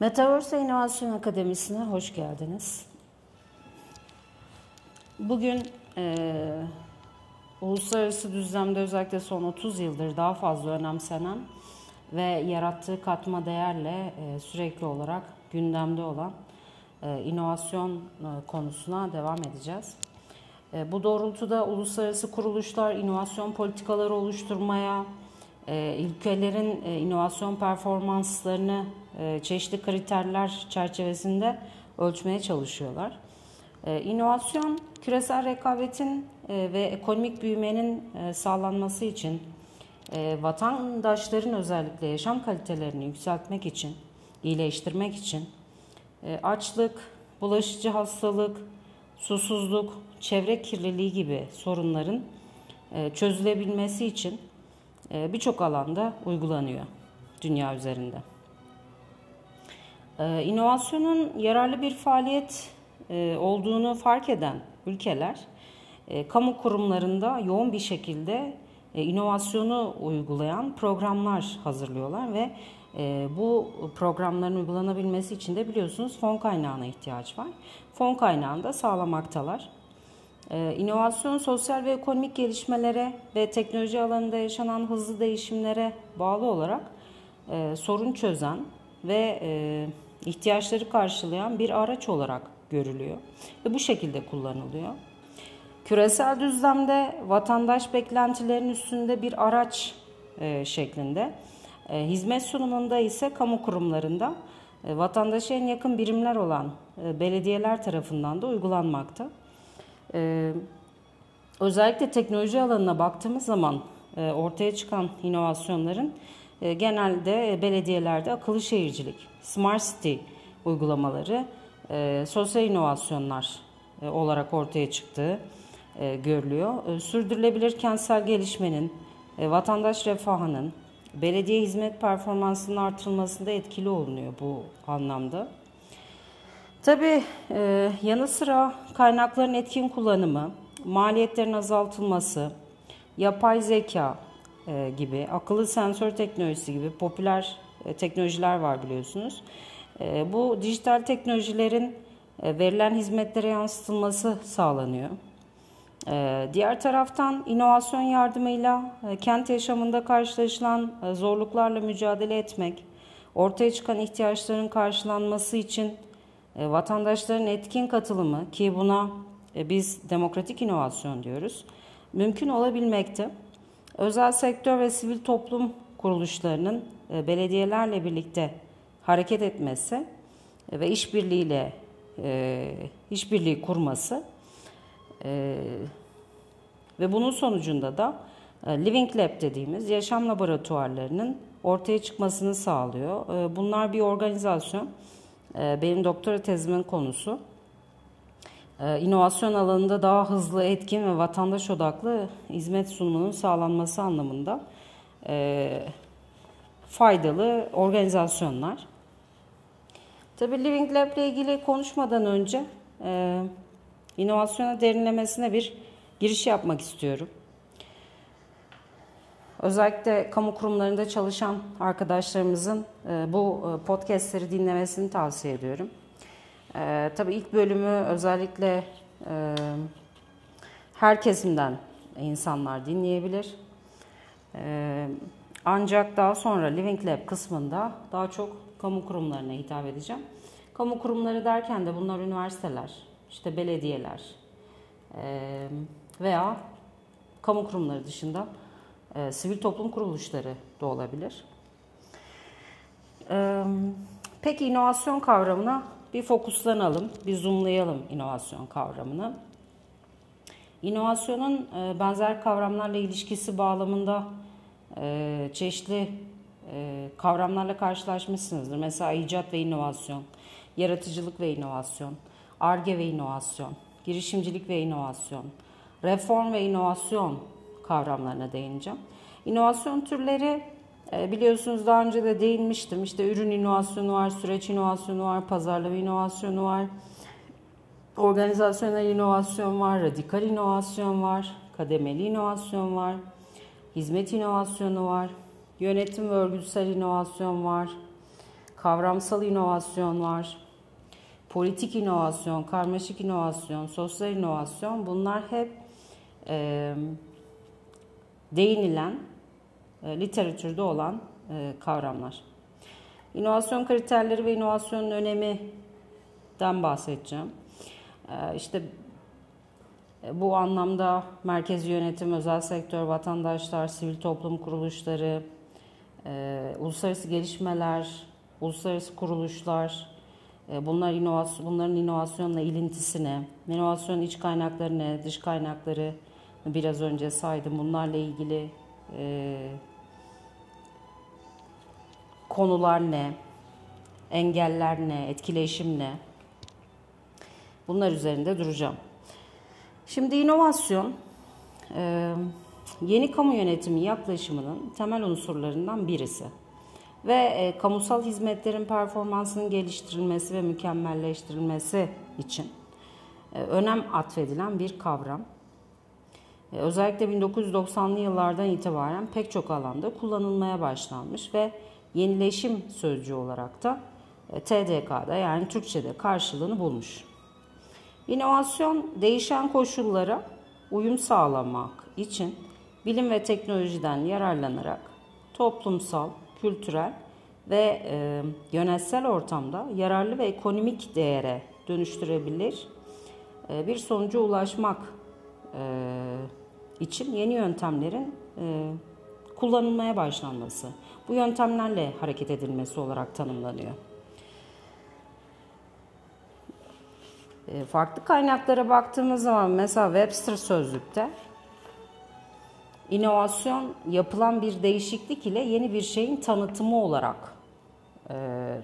Metaverse İnovasyon Akademisi'ne hoş geldiniz. Bugün e, uluslararası düzlemde özellikle son 30 yıldır daha fazla önemsenen ve yarattığı katma değerle e, sürekli olarak gündemde olan e, inovasyon e, konusuna devam edeceğiz. E, bu doğrultuda uluslararası kuruluşlar inovasyon politikaları oluşturmaya, ülkelerin e, inovasyon performanslarını e, çeşitli kriterler çerçevesinde ölçmeye çalışıyorlar. E, inovasyon, küresel rekabetin e, ve ekonomik büyümenin sağlanması için, vatandaşların özellikle yaşam kalitelerini yükseltmek için, iyileştirmek için, açlık, bulaşıcı hastalık, susuzluk, çevre kirliliği gibi sorunların çözülebilmesi için birçok alanda uygulanıyor dünya üzerinde. E, inovasyonun yararlı bir faaliyet e, olduğunu fark eden ülkeler kamu kurumlarında yoğun bir şekilde inovasyonu uygulayan programlar hazırlıyorlar ve bu programların uygulanabilmesi için de biliyorsunuz fon kaynağına ihtiyaç var. Fon kaynağını da sağlamaktalar. Ee, inovasyon sosyal ve ekonomik gelişmelere ve teknoloji alanında yaşanan hızlı değişimlere bağlı olarak e, sorun çözen ve e, ihtiyaçları karşılayan bir araç olarak görülüyor ve bu şekilde kullanılıyor. Küresel düzlemde vatandaş beklentilerinin üstünde bir araç e, şeklinde, hizmet sunumunda ise kamu kurumlarında e, vatandaşa en yakın birimler olan belediyeler tarafından da uygulanmakta. Ee, özellikle teknoloji alanına baktığımız zaman e, ortaya çıkan inovasyonların e, genelde belediyelerde akıllı şehircilik, smart city uygulamaları, e, sosyal inovasyonlar e, olarak ortaya çıktığı e, görülüyor. E, sürdürülebilir kentsel gelişmenin, e, vatandaş refahının, belediye hizmet performansının artırılmasında etkili olunuyor bu anlamda. Tabii e, yanı sıra kaynakların etkin kullanımı, maliyetlerin azaltılması, yapay zeka e, gibi, akıllı sensör teknolojisi gibi popüler e, teknolojiler var biliyorsunuz. E, bu dijital teknolojilerin e, verilen hizmetlere yansıtılması sağlanıyor. E, diğer taraftan inovasyon yardımıyla e, kent yaşamında karşılaşılan e, zorluklarla mücadele etmek, ortaya çıkan ihtiyaçların karşılanması için vatandaşların etkin katılımı ki buna e, biz demokratik inovasyon diyoruz, mümkün olabilmekte. Özel sektör ve sivil toplum kuruluşlarının e, belediyelerle birlikte hareket etmesi ve işbirliğiyle işbirliği kurması ve bunun sonucunda da Living Lab dediğimiz yaşam laboratuvarlarının ortaya çıkmasını sağlıyor. Bunlar bir organizasyon benim doktora tezimin konusu. Ee, inovasyon alanında daha hızlı, etkin ve vatandaş odaklı hizmet sunumunun sağlanması anlamında ee, faydalı organizasyonlar. Tabii Living Lab ile ilgili konuşmadan önce inovasyona derinlemesine bir giriş yapmak istiyorum. Özellikle kamu kurumlarında çalışan arkadaşlarımızın e, bu e, podcastleri dinlemesini tavsiye ediyorum. E, tabii ilk bölümü özellikle her kesimden insanlar dinleyebilir. Ancak daha sonra Living Lab kısmında daha çok kamu kurumlarına hitap edeceğim. Kamu kurumları derken de bunlar üniversiteler, işte belediyeler veya kamu kurumları dışında e, sivil toplum kuruluşları da olabilir. E, peki inovasyon kavramına bir fokuslanalım, bir zoomlayalım inovasyon kavramını. İnovasyonun e, benzer kavramlarla ilişkisi bağlamında e, çeşitli e, kavramlarla karşılaşmışsınızdır. Mesela icat ve inovasyon, yaratıcılık ve inovasyon, ARGE ve inovasyon, girişimcilik ve inovasyon, reform ve inovasyon kavramlarına değineceğim. İnovasyon türleri e, biliyorsunuz daha önce de değinmiştim. İşte ürün inovasyonu var, süreç inovasyonu var, pazarlama inovasyonu var, organizasyonel inovasyon var, radikal inovasyon var, kademeli inovasyon var, hizmet inovasyonu var, yönetim ve örgütsel inovasyon var, kavramsal inovasyon var, politik inovasyon, karmaşık inovasyon, sosyal inovasyon bunlar hep e, değinilen, e, literatürde olan e, kavramlar. İnovasyon kriterleri ve inovasyonun öneminden bahsedeceğim. E, işte e, bu anlamda merkezi yönetim, özel sektör, vatandaşlar, sivil toplum kuruluşları, e, uluslararası gelişmeler, uluslararası kuruluşlar, e, bunlar inovasyon, bunların inovasyonla ilintisi ne? İnovasyon iç kaynakları ne? Dış kaynakları biraz önce saydım. Bunlarla ilgili e, konular ne? Engeller ne? Etkileşim ne? Bunlar üzerinde duracağım. Şimdi inovasyon e, yeni kamu yönetimi yaklaşımının temel unsurlarından birisi ve e, kamusal hizmetlerin performansının geliştirilmesi ve mükemmelleştirilmesi için e, önem atfedilen bir kavram. E, özellikle 1990'lı yıllardan itibaren pek çok alanda kullanılmaya başlanmış ve yenileşim sözcüğü olarak da e, TDK'da yani Türkçe'de karşılığını bulmuş. İnovasyon değişen koşullara uyum sağlamak için bilim ve teknolojiden yararlanarak toplumsal, kültürel ve e, yönetsel ortamda yararlı ve ekonomik değere dönüştürebilir e, bir sonuca ulaşmak e, için yeni yöntemlerin e, kullanılmaya başlanması, bu yöntemlerle hareket edilmesi olarak tanımlanıyor. E, farklı kaynaklara baktığımız zaman mesela Webster sözlükte inovasyon yapılan bir değişiklik ile yeni bir şeyin tanıtımı olarak e,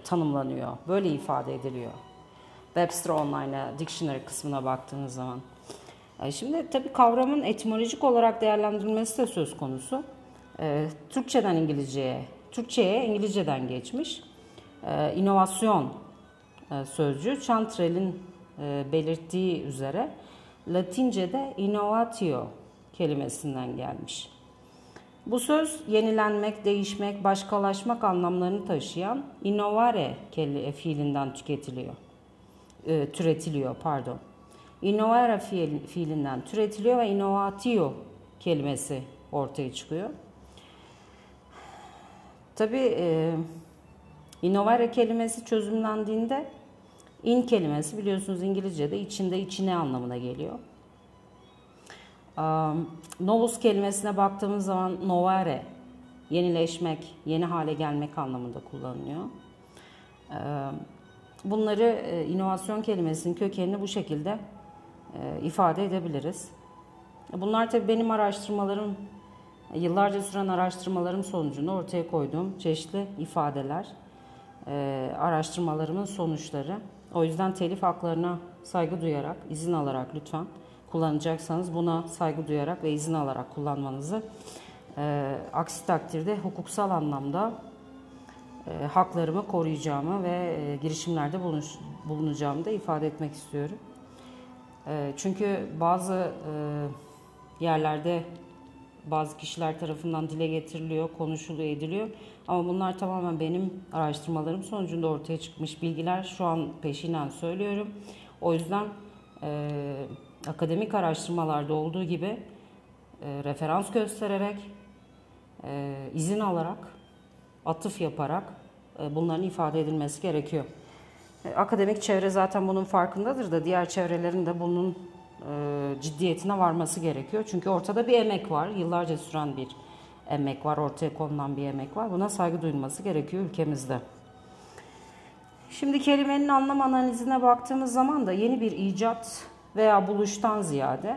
tanımlanıyor. Böyle ifade ediliyor. Webster Online Dictionary kısmına baktığınız zaman. Şimdi tabii kavramın etimolojik olarak değerlendirilmesi de söz konusu. E, Türkçeden İngilizceye, Türkçeye İngilizceden geçmiş. E, inovasyon e, sözcüğü Chantrell'in e, belirttiği üzere Latince'de innovatio kelimesinden gelmiş. Bu söz yenilenmek, değişmek, başkalaşmak anlamlarını taşıyan innovare fiilinden tüketiliyor. E, türetiliyor, pardon. Innovare fiil, fiilinden türetiliyor ve innovatio kelimesi ortaya çıkıyor. Tabii e, innovare kelimesi çözümlendiğinde in kelimesi biliyorsunuz İngilizce'de içinde içine anlamına geliyor. Um, novus kelimesine baktığımız zaman novare, yenileşmek, yeni hale gelmek anlamında kullanılıyor. Um, bunları e, inovasyon kelimesinin kökenini bu şekilde ifade edebiliriz. Bunlar tabii benim araştırmalarım, yıllarca süren araştırmalarım sonucunda ortaya koyduğum çeşitli ifadeler, e, araştırmalarımın sonuçları. O yüzden telif haklarına saygı duyarak, izin alarak lütfen kullanacaksanız buna saygı duyarak ve izin alarak kullanmanızı e, aksi takdirde hukuksal anlamda e, haklarımı koruyacağımı ve e, girişimlerde bulunuş, bulunacağımı da ifade etmek istiyorum. E, çünkü bazı e, yerlerde bazı kişiler tarafından dile getiriliyor, konuşuluyor, ediliyor. Ama bunlar tamamen benim araştırmalarım sonucunda ortaya çıkmış bilgiler. Şu an peşinen söylüyorum. O yüzden e, akademik araştırmalarda olduğu gibi e, referans göstererek, e, izin alarak, atıf yaparak e, bunların ifade edilmesi gerekiyor. E, akademik çevre zaten bunun farkındadır da diğer çevrelerin de bunun e, ciddiyetine varması gerekiyor. Çünkü ortada bir emek var, yıllarca süren bir emek var, ortaya konulan bir emek var. Buna saygı duyulması gerekiyor ülkemizde. Şimdi kelimenin anlam analizine baktığımız zaman da yeni bir icat veya buluştan ziyade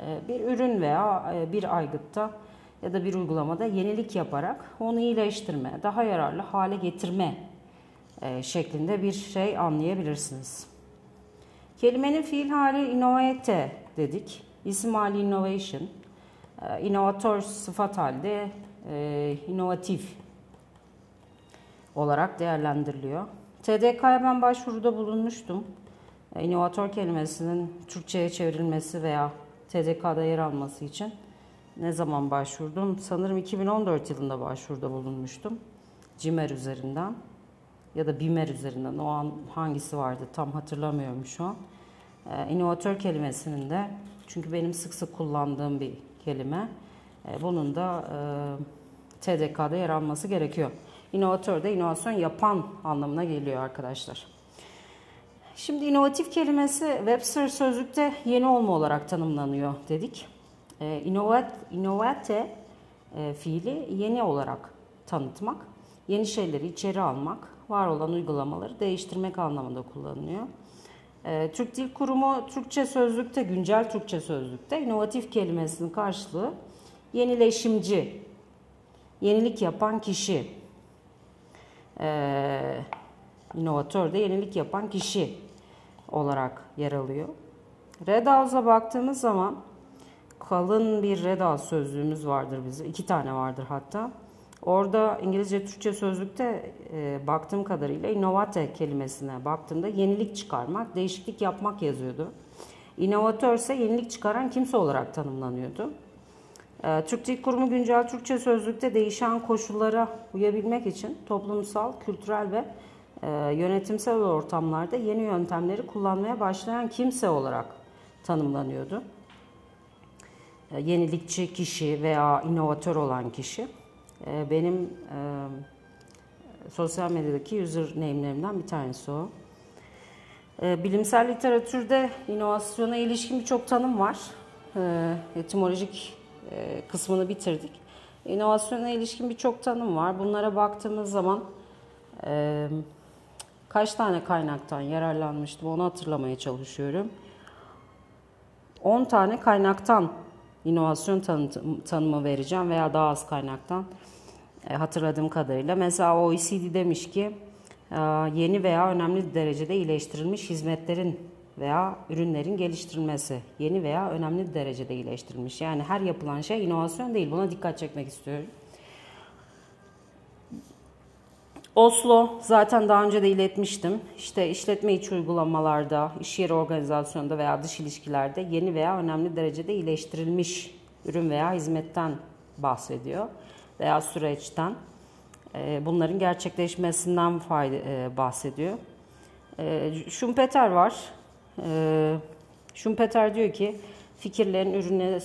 e, bir ürün veya bir aygıtta ya da bir uygulamada yenilik yaparak onu iyileştirme, daha yararlı hale getirme şeklinde bir şey anlayabilirsiniz. Kelimenin fiil hali innovate dedik. İsim hali innovation. İnovatör sıfat halde inovatif olarak değerlendiriliyor. TDK'ya ben başvuruda bulunmuştum. E, inovatör kelimesinin Türkçe'ye çevrilmesi veya TDK'da yer alması için ne zaman başvurdum? Sanırım 2014 yılında başvuruda bulunmuştum. CİMER üzerinden. Ya da BİMER üzerinden o an hangisi vardı tam hatırlamıyorum şu an. E, inovatör kelimesinin de çünkü benim sık sık kullandığım bir kelime. E, bunun da e, TDK'da yer alması gerekiyor. İnovatör de inovasyon yapan anlamına geliyor arkadaşlar. Şimdi inovatif kelimesi Webster sözlükte yeni olma olarak tanımlanıyor dedik. E, innovat, innovate e, fiili yeni olarak tanıtmak, yeni şeyleri içeri almak, var olan uygulamaları değiştirmek anlamında kullanılıyor. E, Türk Dil Kurumu Türkçe sözlükte, güncel Türkçe sözlükte inovatif kelimesinin karşılığı yenileşimci, yenilik yapan kişi, e, inovatör de yenilik yapan kişi olarak yer alıyor. Red House'a baktığımız zaman kalın bir Red House sözlüğümüz vardır bizim. iki tane vardır hatta. Orada İngilizce Türkçe sözlükte e, baktığım kadarıyla innovate kelimesine baktığımda yenilik çıkarmak, değişiklik yapmak yazıyordu. İnovatör ise yenilik çıkaran kimse olarak tanımlanıyordu. E, Türk Dil Kurumu güncel Türkçe sözlükte değişen koşullara uyabilmek için toplumsal, kültürel ve e, yönetimsel ortamlarda yeni yöntemleri kullanmaya başlayan kimse olarak tanımlanıyordu. E, yenilikçi kişi veya inovatör olan kişi. E, benim e, sosyal medyadaki user name'lerimden bir tanesi o. E, bilimsel literatürde inovasyona ilişkin birçok tanım var. E, etimolojik e, kısmını bitirdik. İnovasyona ilişkin birçok tanım var. Bunlara baktığımız zaman e, kaç tane kaynaktan yararlanmıştım onu hatırlamaya çalışıyorum. 10 tane kaynaktan inovasyon tanı tanımı vereceğim veya daha az kaynaktan e, hatırladığım kadarıyla. Mesela OECD demiş ki e, yeni veya önemli derecede iyileştirilmiş hizmetlerin veya ürünlerin geliştirilmesi yeni veya önemli derecede iyileştirilmiş. Yani her yapılan şey inovasyon değil. Buna dikkat çekmek istiyorum. Oslo zaten daha önce de iletmiştim. İşte işletme içi uygulamalarda, iş yeri organizasyonunda veya dış ilişkilerde yeni veya önemli derecede iyileştirilmiş ürün veya hizmetten bahsediyor veya süreçten. Ee, bunların gerçekleşmesinden e, bahsediyor. Ee, Schumpeter var. Ee, Schumpeter diyor ki fikirlerin ürüne,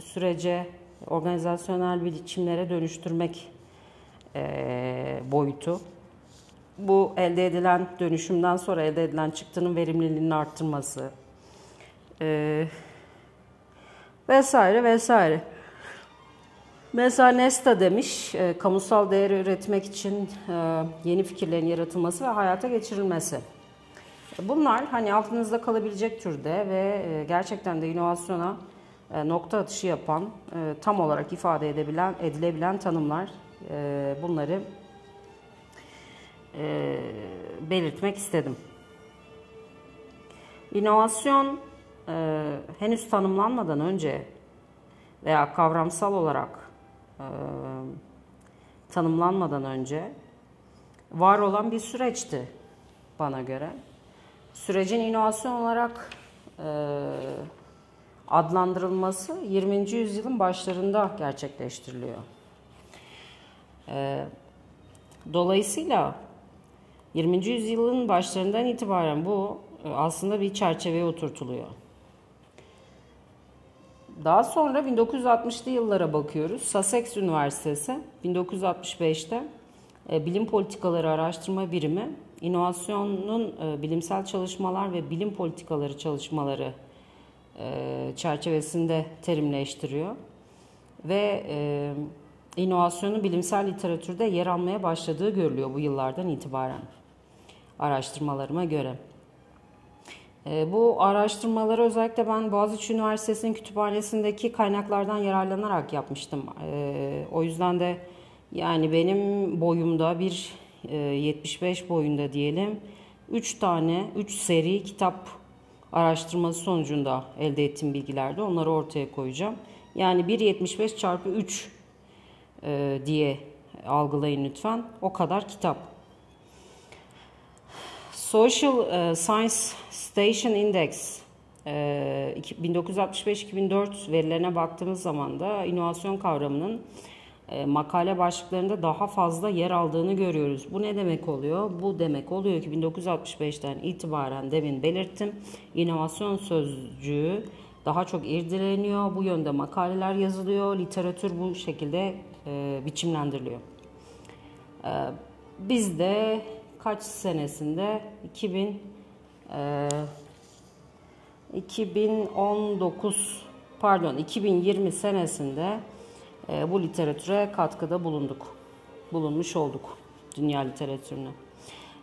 sürece, organizasyonel biçimlere dönüştürmek e, boyutu bu elde edilen dönüşümden sonra elde edilen çıktının verimliliğinin arttırması e, vesaire vesaire. Mesela Nesta demiş, e, kamusal değer üretmek için e, yeni fikirlerin yaratılması ve hayata geçirilmesi. Bunlar hani aklınızda kalabilecek türde ve e, gerçekten de inovasyona e, nokta atışı yapan, e, tam olarak ifade edebilen, edilebilen tanımlar. E, bunları e, belirtmek istedim. İnovasyon e, henüz tanımlanmadan önce veya kavramsal olarak e, tanımlanmadan önce var olan bir süreçti bana göre. Sürecin inovasyon olarak e, adlandırılması 20. yüzyılın başlarında gerçekleştiriliyor. E, dolayısıyla 20. yüzyılın başlarından itibaren bu e, aslında bir çerçeveye oturtuluyor. Daha sonra 1960'lı yıllara bakıyoruz. Sussex Üniversitesi 1965'te e, Bilim Politikaları Araştırma Birimi inovasyonun e, bilimsel çalışmalar ve bilim politikaları çalışmaları çerçevesinde terimleştiriyor. Ve inovasyonun bilimsel literatürde yer almaya başladığı görülüyor bu yıllardan itibaren araştırmalarıma göre. E, bu araştırmaları özellikle ben Boğaziçi Üniversitesi'nin kütüphanesindeki kaynaklardan yararlanarak yapmıştım. E, o yüzden de yani benim boyumda bir e, 75 boyunda diyelim 3 tane 3 seri kitap araştırması sonucunda elde ettiğim bilgilerde onları ortaya koyacağım. Yani 1.75 çarpı 3 e, diye algılayın lütfen. O kadar kitap. Social uh, Science Station Index uh, 1965-2004 verilerine baktığımız zaman da inovasyon kavramının e, makale başlıklarında daha fazla yer aldığını görüyoruz. Bu ne demek oluyor? Bu demek oluyor ki 1965'ten itibaren demin belirttim. inovasyon sözcüğü daha çok irdeleniyor. Bu yönde makaleler yazılıyor. Literatür bu şekilde e, biçimlendiriliyor. E, biz de kaç senesinde 2000 e, 2019 pardon 2020 senesinde e, bu literatüre katkıda bulunduk. Bulunmuş olduk dünya literatürüne.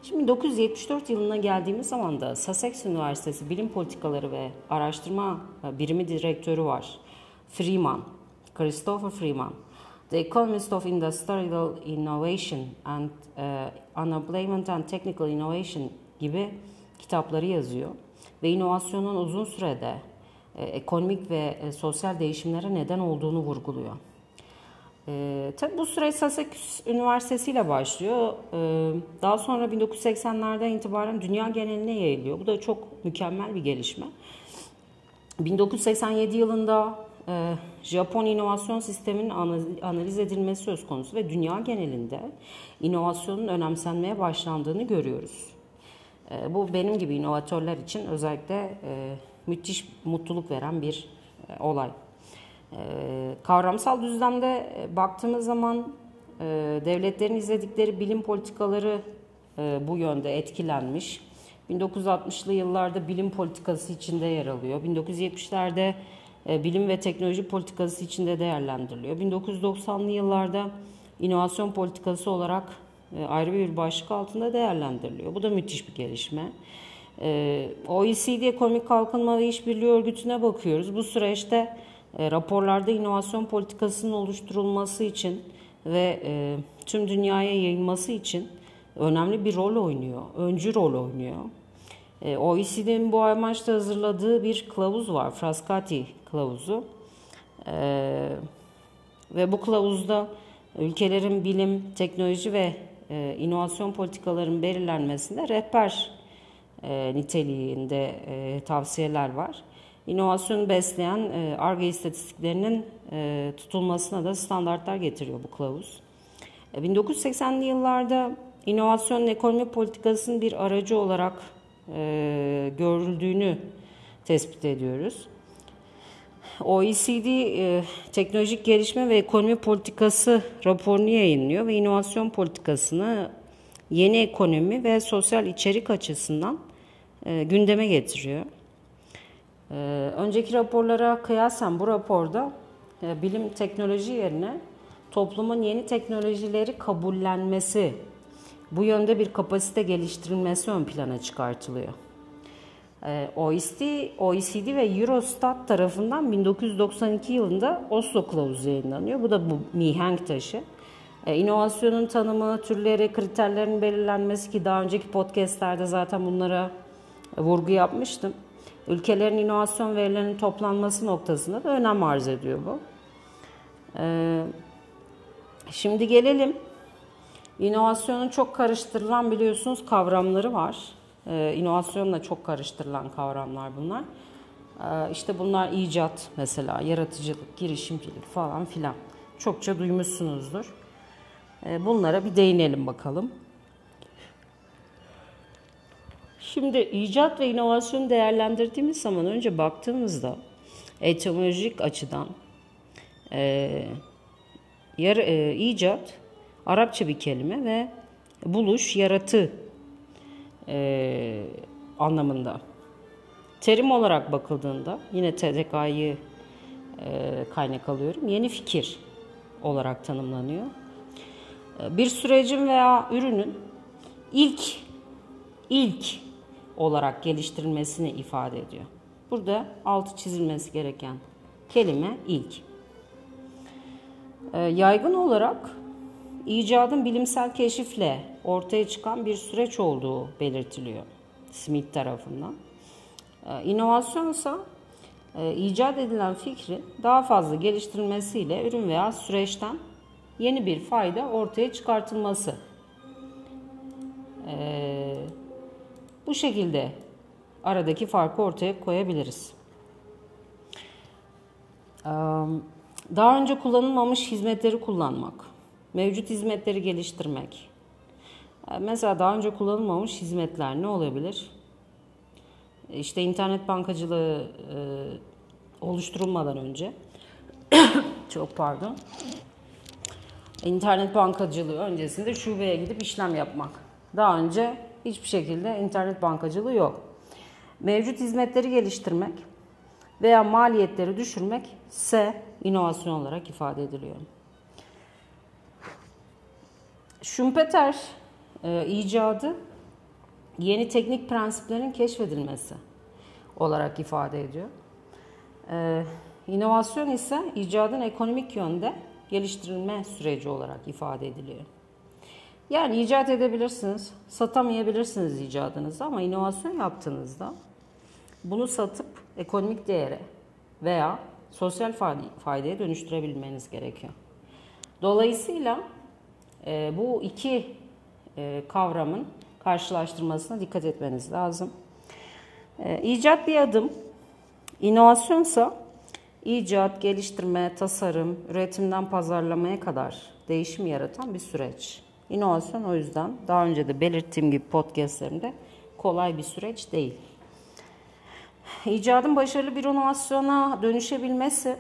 Şimdi 1974 yılına geldiğimiz zaman da Sussex Üniversitesi Bilim Politikaları ve Araştırma Birimi Direktörü var. Freeman, Christopher Freeman. The Economist of Industrial Innovation and uh, Unemployment and Technical Innovation gibi kitapları yazıyor ve inovasyonun uzun sürede e, ekonomik ve e, sosyal değişimlere neden olduğunu vurguluyor. E, tabii bu süreç Sussex Üniversitesi ile başlıyor. E, daha sonra 1980'lerden itibaren dünya geneline yayılıyor. Bu da çok mükemmel bir gelişme. 1987 yılında e, Japon inovasyon sisteminin analiz edilmesi söz konusu ve dünya genelinde inovasyonun önemsenmeye başlandığını görüyoruz. E, bu benim gibi inovatörler için özellikle e, müthiş mutluluk veren bir e, olay. Ee, kavramsal düzlemde e, baktığımız zaman devletlerin izledikleri bilim politikaları bu yönde etkilenmiş. 1960'lı yıllarda bilim politikası içinde yer alıyor. 1970'lerde bilim ve teknoloji politikası içinde değerlendiriliyor. 1990'lı yıllarda inovasyon politikası olarak ayrı bir başlık altında değerlendiriliyor. Bu da müthiş bir gelişme. OECD Ekonomik Kalkınma ve İşbirliği Örgütü'ne bakıyoruz. Bu süreçte e, raporlarda inovasyon politikasının oluşturulması için ve e, tüm dünyaya yayılması için önemli bir rol oynuyor. Öncü rol oynuyor. E, OECD'nin bu amaçla hazırladığı bir kılavuz var. Frascati kılavuzu. E, ve bu kılavuzda ülkelerin bilim, teknoloji ve e, inovasyon politikalarının belirlenmesinde rehber e, niteliğinde e, tavsiyeler var. İnovasyonu besleyen ARGE istatistiklerinin e, tutulmasına da standartlar getiriyor bu kılavuz. 1980'li e, yıllarda inovasyon ekonomi politikasının bir aracı olarak e, görüldüğünü tespit ediyoruz. OECD e, teknolojik gelişme ve ekonomi politikası raporunu yayınlıyor ve inovasyon politikasını yeni ekonomi ve sosyal içerik açısından e, gündeme getiriyor. Ee, önceki raporlara kıyasen bu raporda e, bilim teknoloji yerine toplumun yeni teknolojileri kabullenmesi, bu yönde bir kapasite geliştirilmesi ön plana çıkartılıyor. Ee, OECD, OECD ve Eurostat tarafından 1992 yılında Oslo Kılavuzu yayınlanıyor. Bu da bu mihenk taşı. Ee, inovasyonun tanımı, türleri, kriterlerin belirlenmesi ki daha önceki podcastlerde zaten bunlara vurgu yapmıştım ülkelerin inovasyon verilerinin toplanması noktasında da önem arz ediyor bu. Ee, şimdi gelelim. İnovasyonun çok karıştırılan biliyorsunuz kavramları var. Ee, inovasyonla çok karıştırılan kavramlar bunlar. Ee, işte bunlar icat mesela, yaratıcılık, girişimcilik falan filan. Çokça duymuşsunuzdur. Ee, bunlara bir değinelim bakalım. Şimdi icat ve inovasyon değerlendirdiğimiz zaman önce baktığımızda etimolojik açıdan e, yar, e, icat Arapça bir kelime ve buluş, yaratı e, anlamında. Terim olarak bakıldığında yine TDK'yı e, kaynak alıyorum. Yeni fikir olarak tanımlanıyor. E, bir sürecin veya ürünün ilk ilk olarak geliştirilmesini ifade ediyor. Burada altı çizilmesi gereken kelime ilk. Ee, yaygın olarak icadın bilimsel keşifle ortaya çıkan bir süreç olduğu belirtiliyor Smith tarafından. Ee, inovasyon ise e, icat edilen fikrin daha fazla geliştirilmesiyle ürün veya süreçten yeni bir fayda ortaya çıkartılması. Ee, bu şekilde aradaki farkı ortaya koyabiliriz. Daha önce kullanılmamış hizmetleri kullanmak, mevcut hizmetleri geliştirmek. E, mesela daha önce kullanılmamış hizmetler ne olabilir? İşte internet bankacılığı e, oluşturulmadan önce, çok pardon, internet bankacılığı öncesinde şubeye gidip işlem yapmak. Daha önce hiçbir şekilde internet bankacılığı yok. Mevcut hizmetleri geliştirmek veya maliyetleri düşürmek ise inovasyon olarak ifade ediliyor. Schumpeter e, icadı yeni teknik prensiplerin keşfedilmesi olarak ifade ediyor. E, inovasyon ise icadın ekonomik yönde geliştirilme süreci olarak ifade ediliyor. Yani icat edebilirsiniz, satamayabilirsiniz icadınızı ama inovasyon yaptığınızda bunu satıp ekonomik değere veya sosyal faydaya dönüştürebilmeniz gerekiyor. Dolayısıyla e, bu iki e, kavramın karşılaştırmasına dikkat etmeniz lazım. E, icat bir adım, inovasyonsa icat, geliştirme, tasarım, üretimden pazarlamaya kadar değişim yaratan bir süreç. İnovasyon o yüzden daha önce de belirttiğim gibi podcastlerimde kolay bir süreç değil. İcadın başarılı bir inovasyona dönüşebilmesi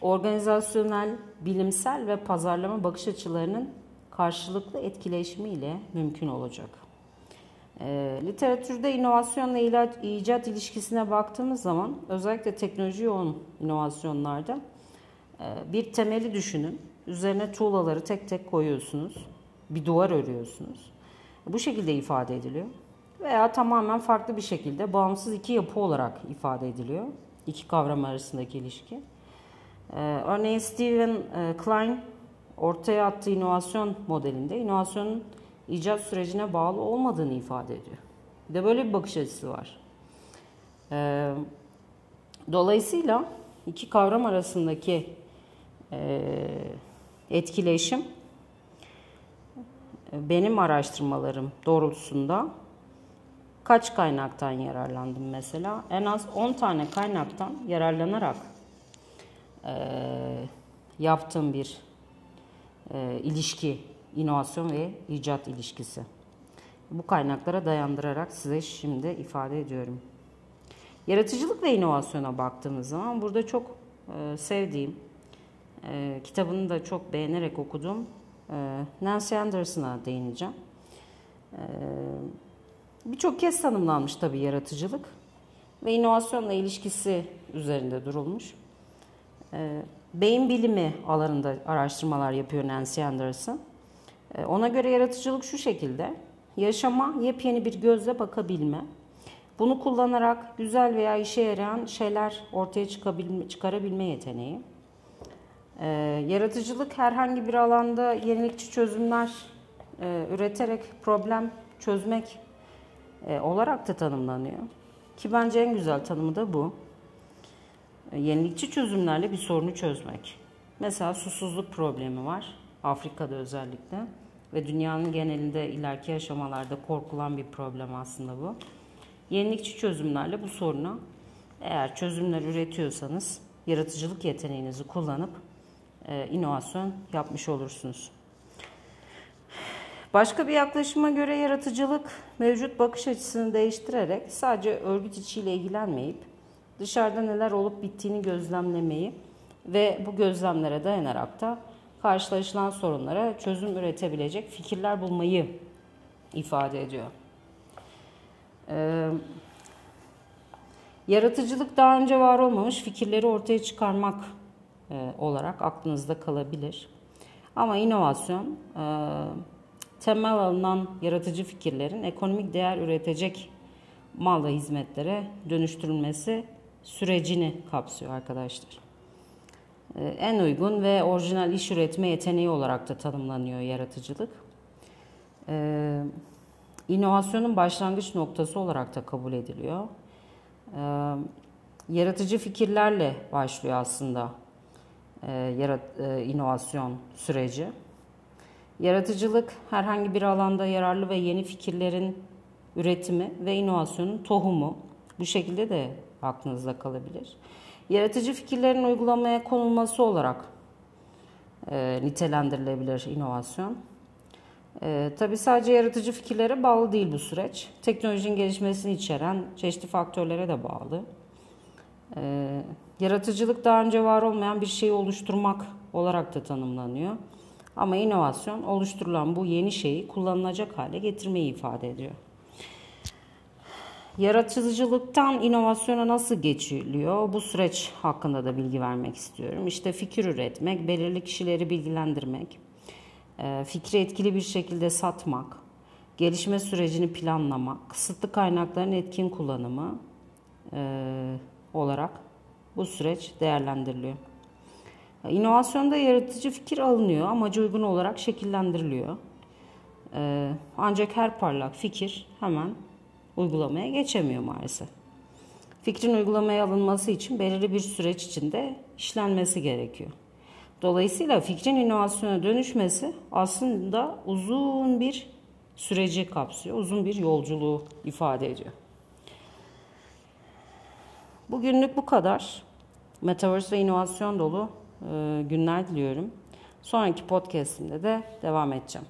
organizasyonel, bilimsel ve pazarlama bakış açılarının karşılıklı etkileşimiyle mümkün olacak. E, literatürde inovasyonla ilaç, icat ilişkisine baktığımız zaman özellikle teknoloji yoğun inovasyonlarda e, bir temeli düşünün. Üzerine tuğlaları tek tek koyuyorsunuz. Bir duvar örüyorsunuz. Bu şekilde ifade ediliyor. Veya tamamen farklı bir şekilde bağımsız iki yapı olarak ifade ediliyor. İki kavram arasındaki ilişki. Ee, örneğin Steven e, Klein ortaya attığı inovasyon modelinde inovasyonun icat sürecine bağlı olmadığını ifade ediyor. Bir de böyle bir bakış açısı var. Ee, dolayısıyla iki kavram arasındaki e, etkileşim benim araştırmalarım doğrultusunda kaç kaynaktan yararlandım mesela? En az 10 tane kaynaktan yararlanarak e, yaptığım bir e, ilişki, inovasyon ve icat ilişkisi. Bu kaynaklara dayandırarak size şimdi ifade ediyorum. Yaratıcılık ve inovasyona baktığımız zaman burada çok e, sevdiğim, e, kitabını da çok beğenerek okuduğum e, Nancy Anderson'a değineceğim. E, Birçok kez tanımlanmış tabii yaratıcılık ve inovasyonla ilişkisi üzerinde durulmuş. E, beyin bilimi alanında araştırmalar yapıyor Nancy Anderson. E, ona göre yaratıcılık şu şekilde. Yaşama yepyeni bir gözle bakabilme. Bunu kullanarak güzel veya işe yarayan şeyler ortaya çıkabilme, çıkarabilme yeteneği. Ee, yaratıcılık herhangi bir alanda yenilikçi çözümler e, üreterek problem çözmek e, olarak da tanımlanıyor. Ki bence en güzel tanımı da bu. E, yenilikçi çözümlerle bir sorunu çözmek. Mesela susuzluk problemi var. Afrika'da özellikle. Ve dünyanın genelinde ileriki aşamalarda korkulan bir problem aslında bu. Yenilikçi çözümlerle bu soruna eğer çözümler üretiyorsanız yaratıcılık yeteneğinizi kullanıp e, inovasyon yapmış olursunuz. Başka bir yaklaşıma göre yaratıcılık mevcut bakış açısını değiştirerek sadece örgüt içiyle ilgilenmeyip dışarıda neler olup bittiğini gözlemlemeyi ve bu gözlemlere dayanarak da karşılaşılan sorunlara çözüm üretebilecek fikirler bulmayı ifade ediyor. Ee, yaratıcılık daha önce var olmamış fikirleri ortaya çıkarmak e, olarak aklınızda kalabilir. Ama inovasyon e, temel alınan yaratıcı fikirlerin ekonomik değer üretecek mal ve hizmetlere dönüştürülmesi sürecini kapsıyor arkadaşlar. Ee, en uygun ve orijinal iş üretme yeteneği olarak da tanımlanıyor yaratıcılık. Ee, inovasyonun başlangıç noktası olarak da kabul ediliyor. Ee, yaratıcı fikirlerle başlıyor aslında e, e, inovasyon süreci. Yaratıcılık herhangi bir alanda yararlı ve yeni fikirlerin üretimi ve inovasyonun tohumu. Bu şekilde de aklınızda kalabilir. Yaratıcı fikirlerin uygulamaya konulması olarak e, nitelendirilebilir inovasyon. E, tabii sadece yaratıcı fikirlere bağlı değil bu süreç. Teknolojinin gelişmesini içeren çeşitli faktörlere de bağlı. E, yaratıcılık daha önce var olmayan bir şeyi oluşturmak olarak da tanımlanıyor. Ama inovasyon oluşturulan bu yeni şeyi kullanılacak hale getirmeyi ifade ediyor. Yaratıcılıktan inovasyona nasıl geçiliyor? Bu süreç hakkında da bilgi vermek istiyorum. İşte fikir üretmek, belirli kişileri bilgilendirmek, e, fikri etkili bir şekilde satmak, gelişme sürecini planlamak, kısıtlı kaynakların etkin kullanımı e, olarak bu süreç değerlendiriliyor. İnovasyonda yaratıcı fikir alınıyor, amacı uygun olarak şekillendiriliyor. E, ancak her parlak fikir hemen uygulamaya geçemiyor maalesef. Fikrin uygulamaya alınması için belirli bir süreç içinde işlenmesi gerekiyor. Dolayısıyla fikrin inovasyona dönüşmesi aslında uzun bir süreci kapsıyor, uzun bir yolculuğu ifade ediyor. Bugünlük bu kadar. Metaverse ve inovasyon dolu günler diliyorum. Sonraki podcast'imde de devam edeceğim.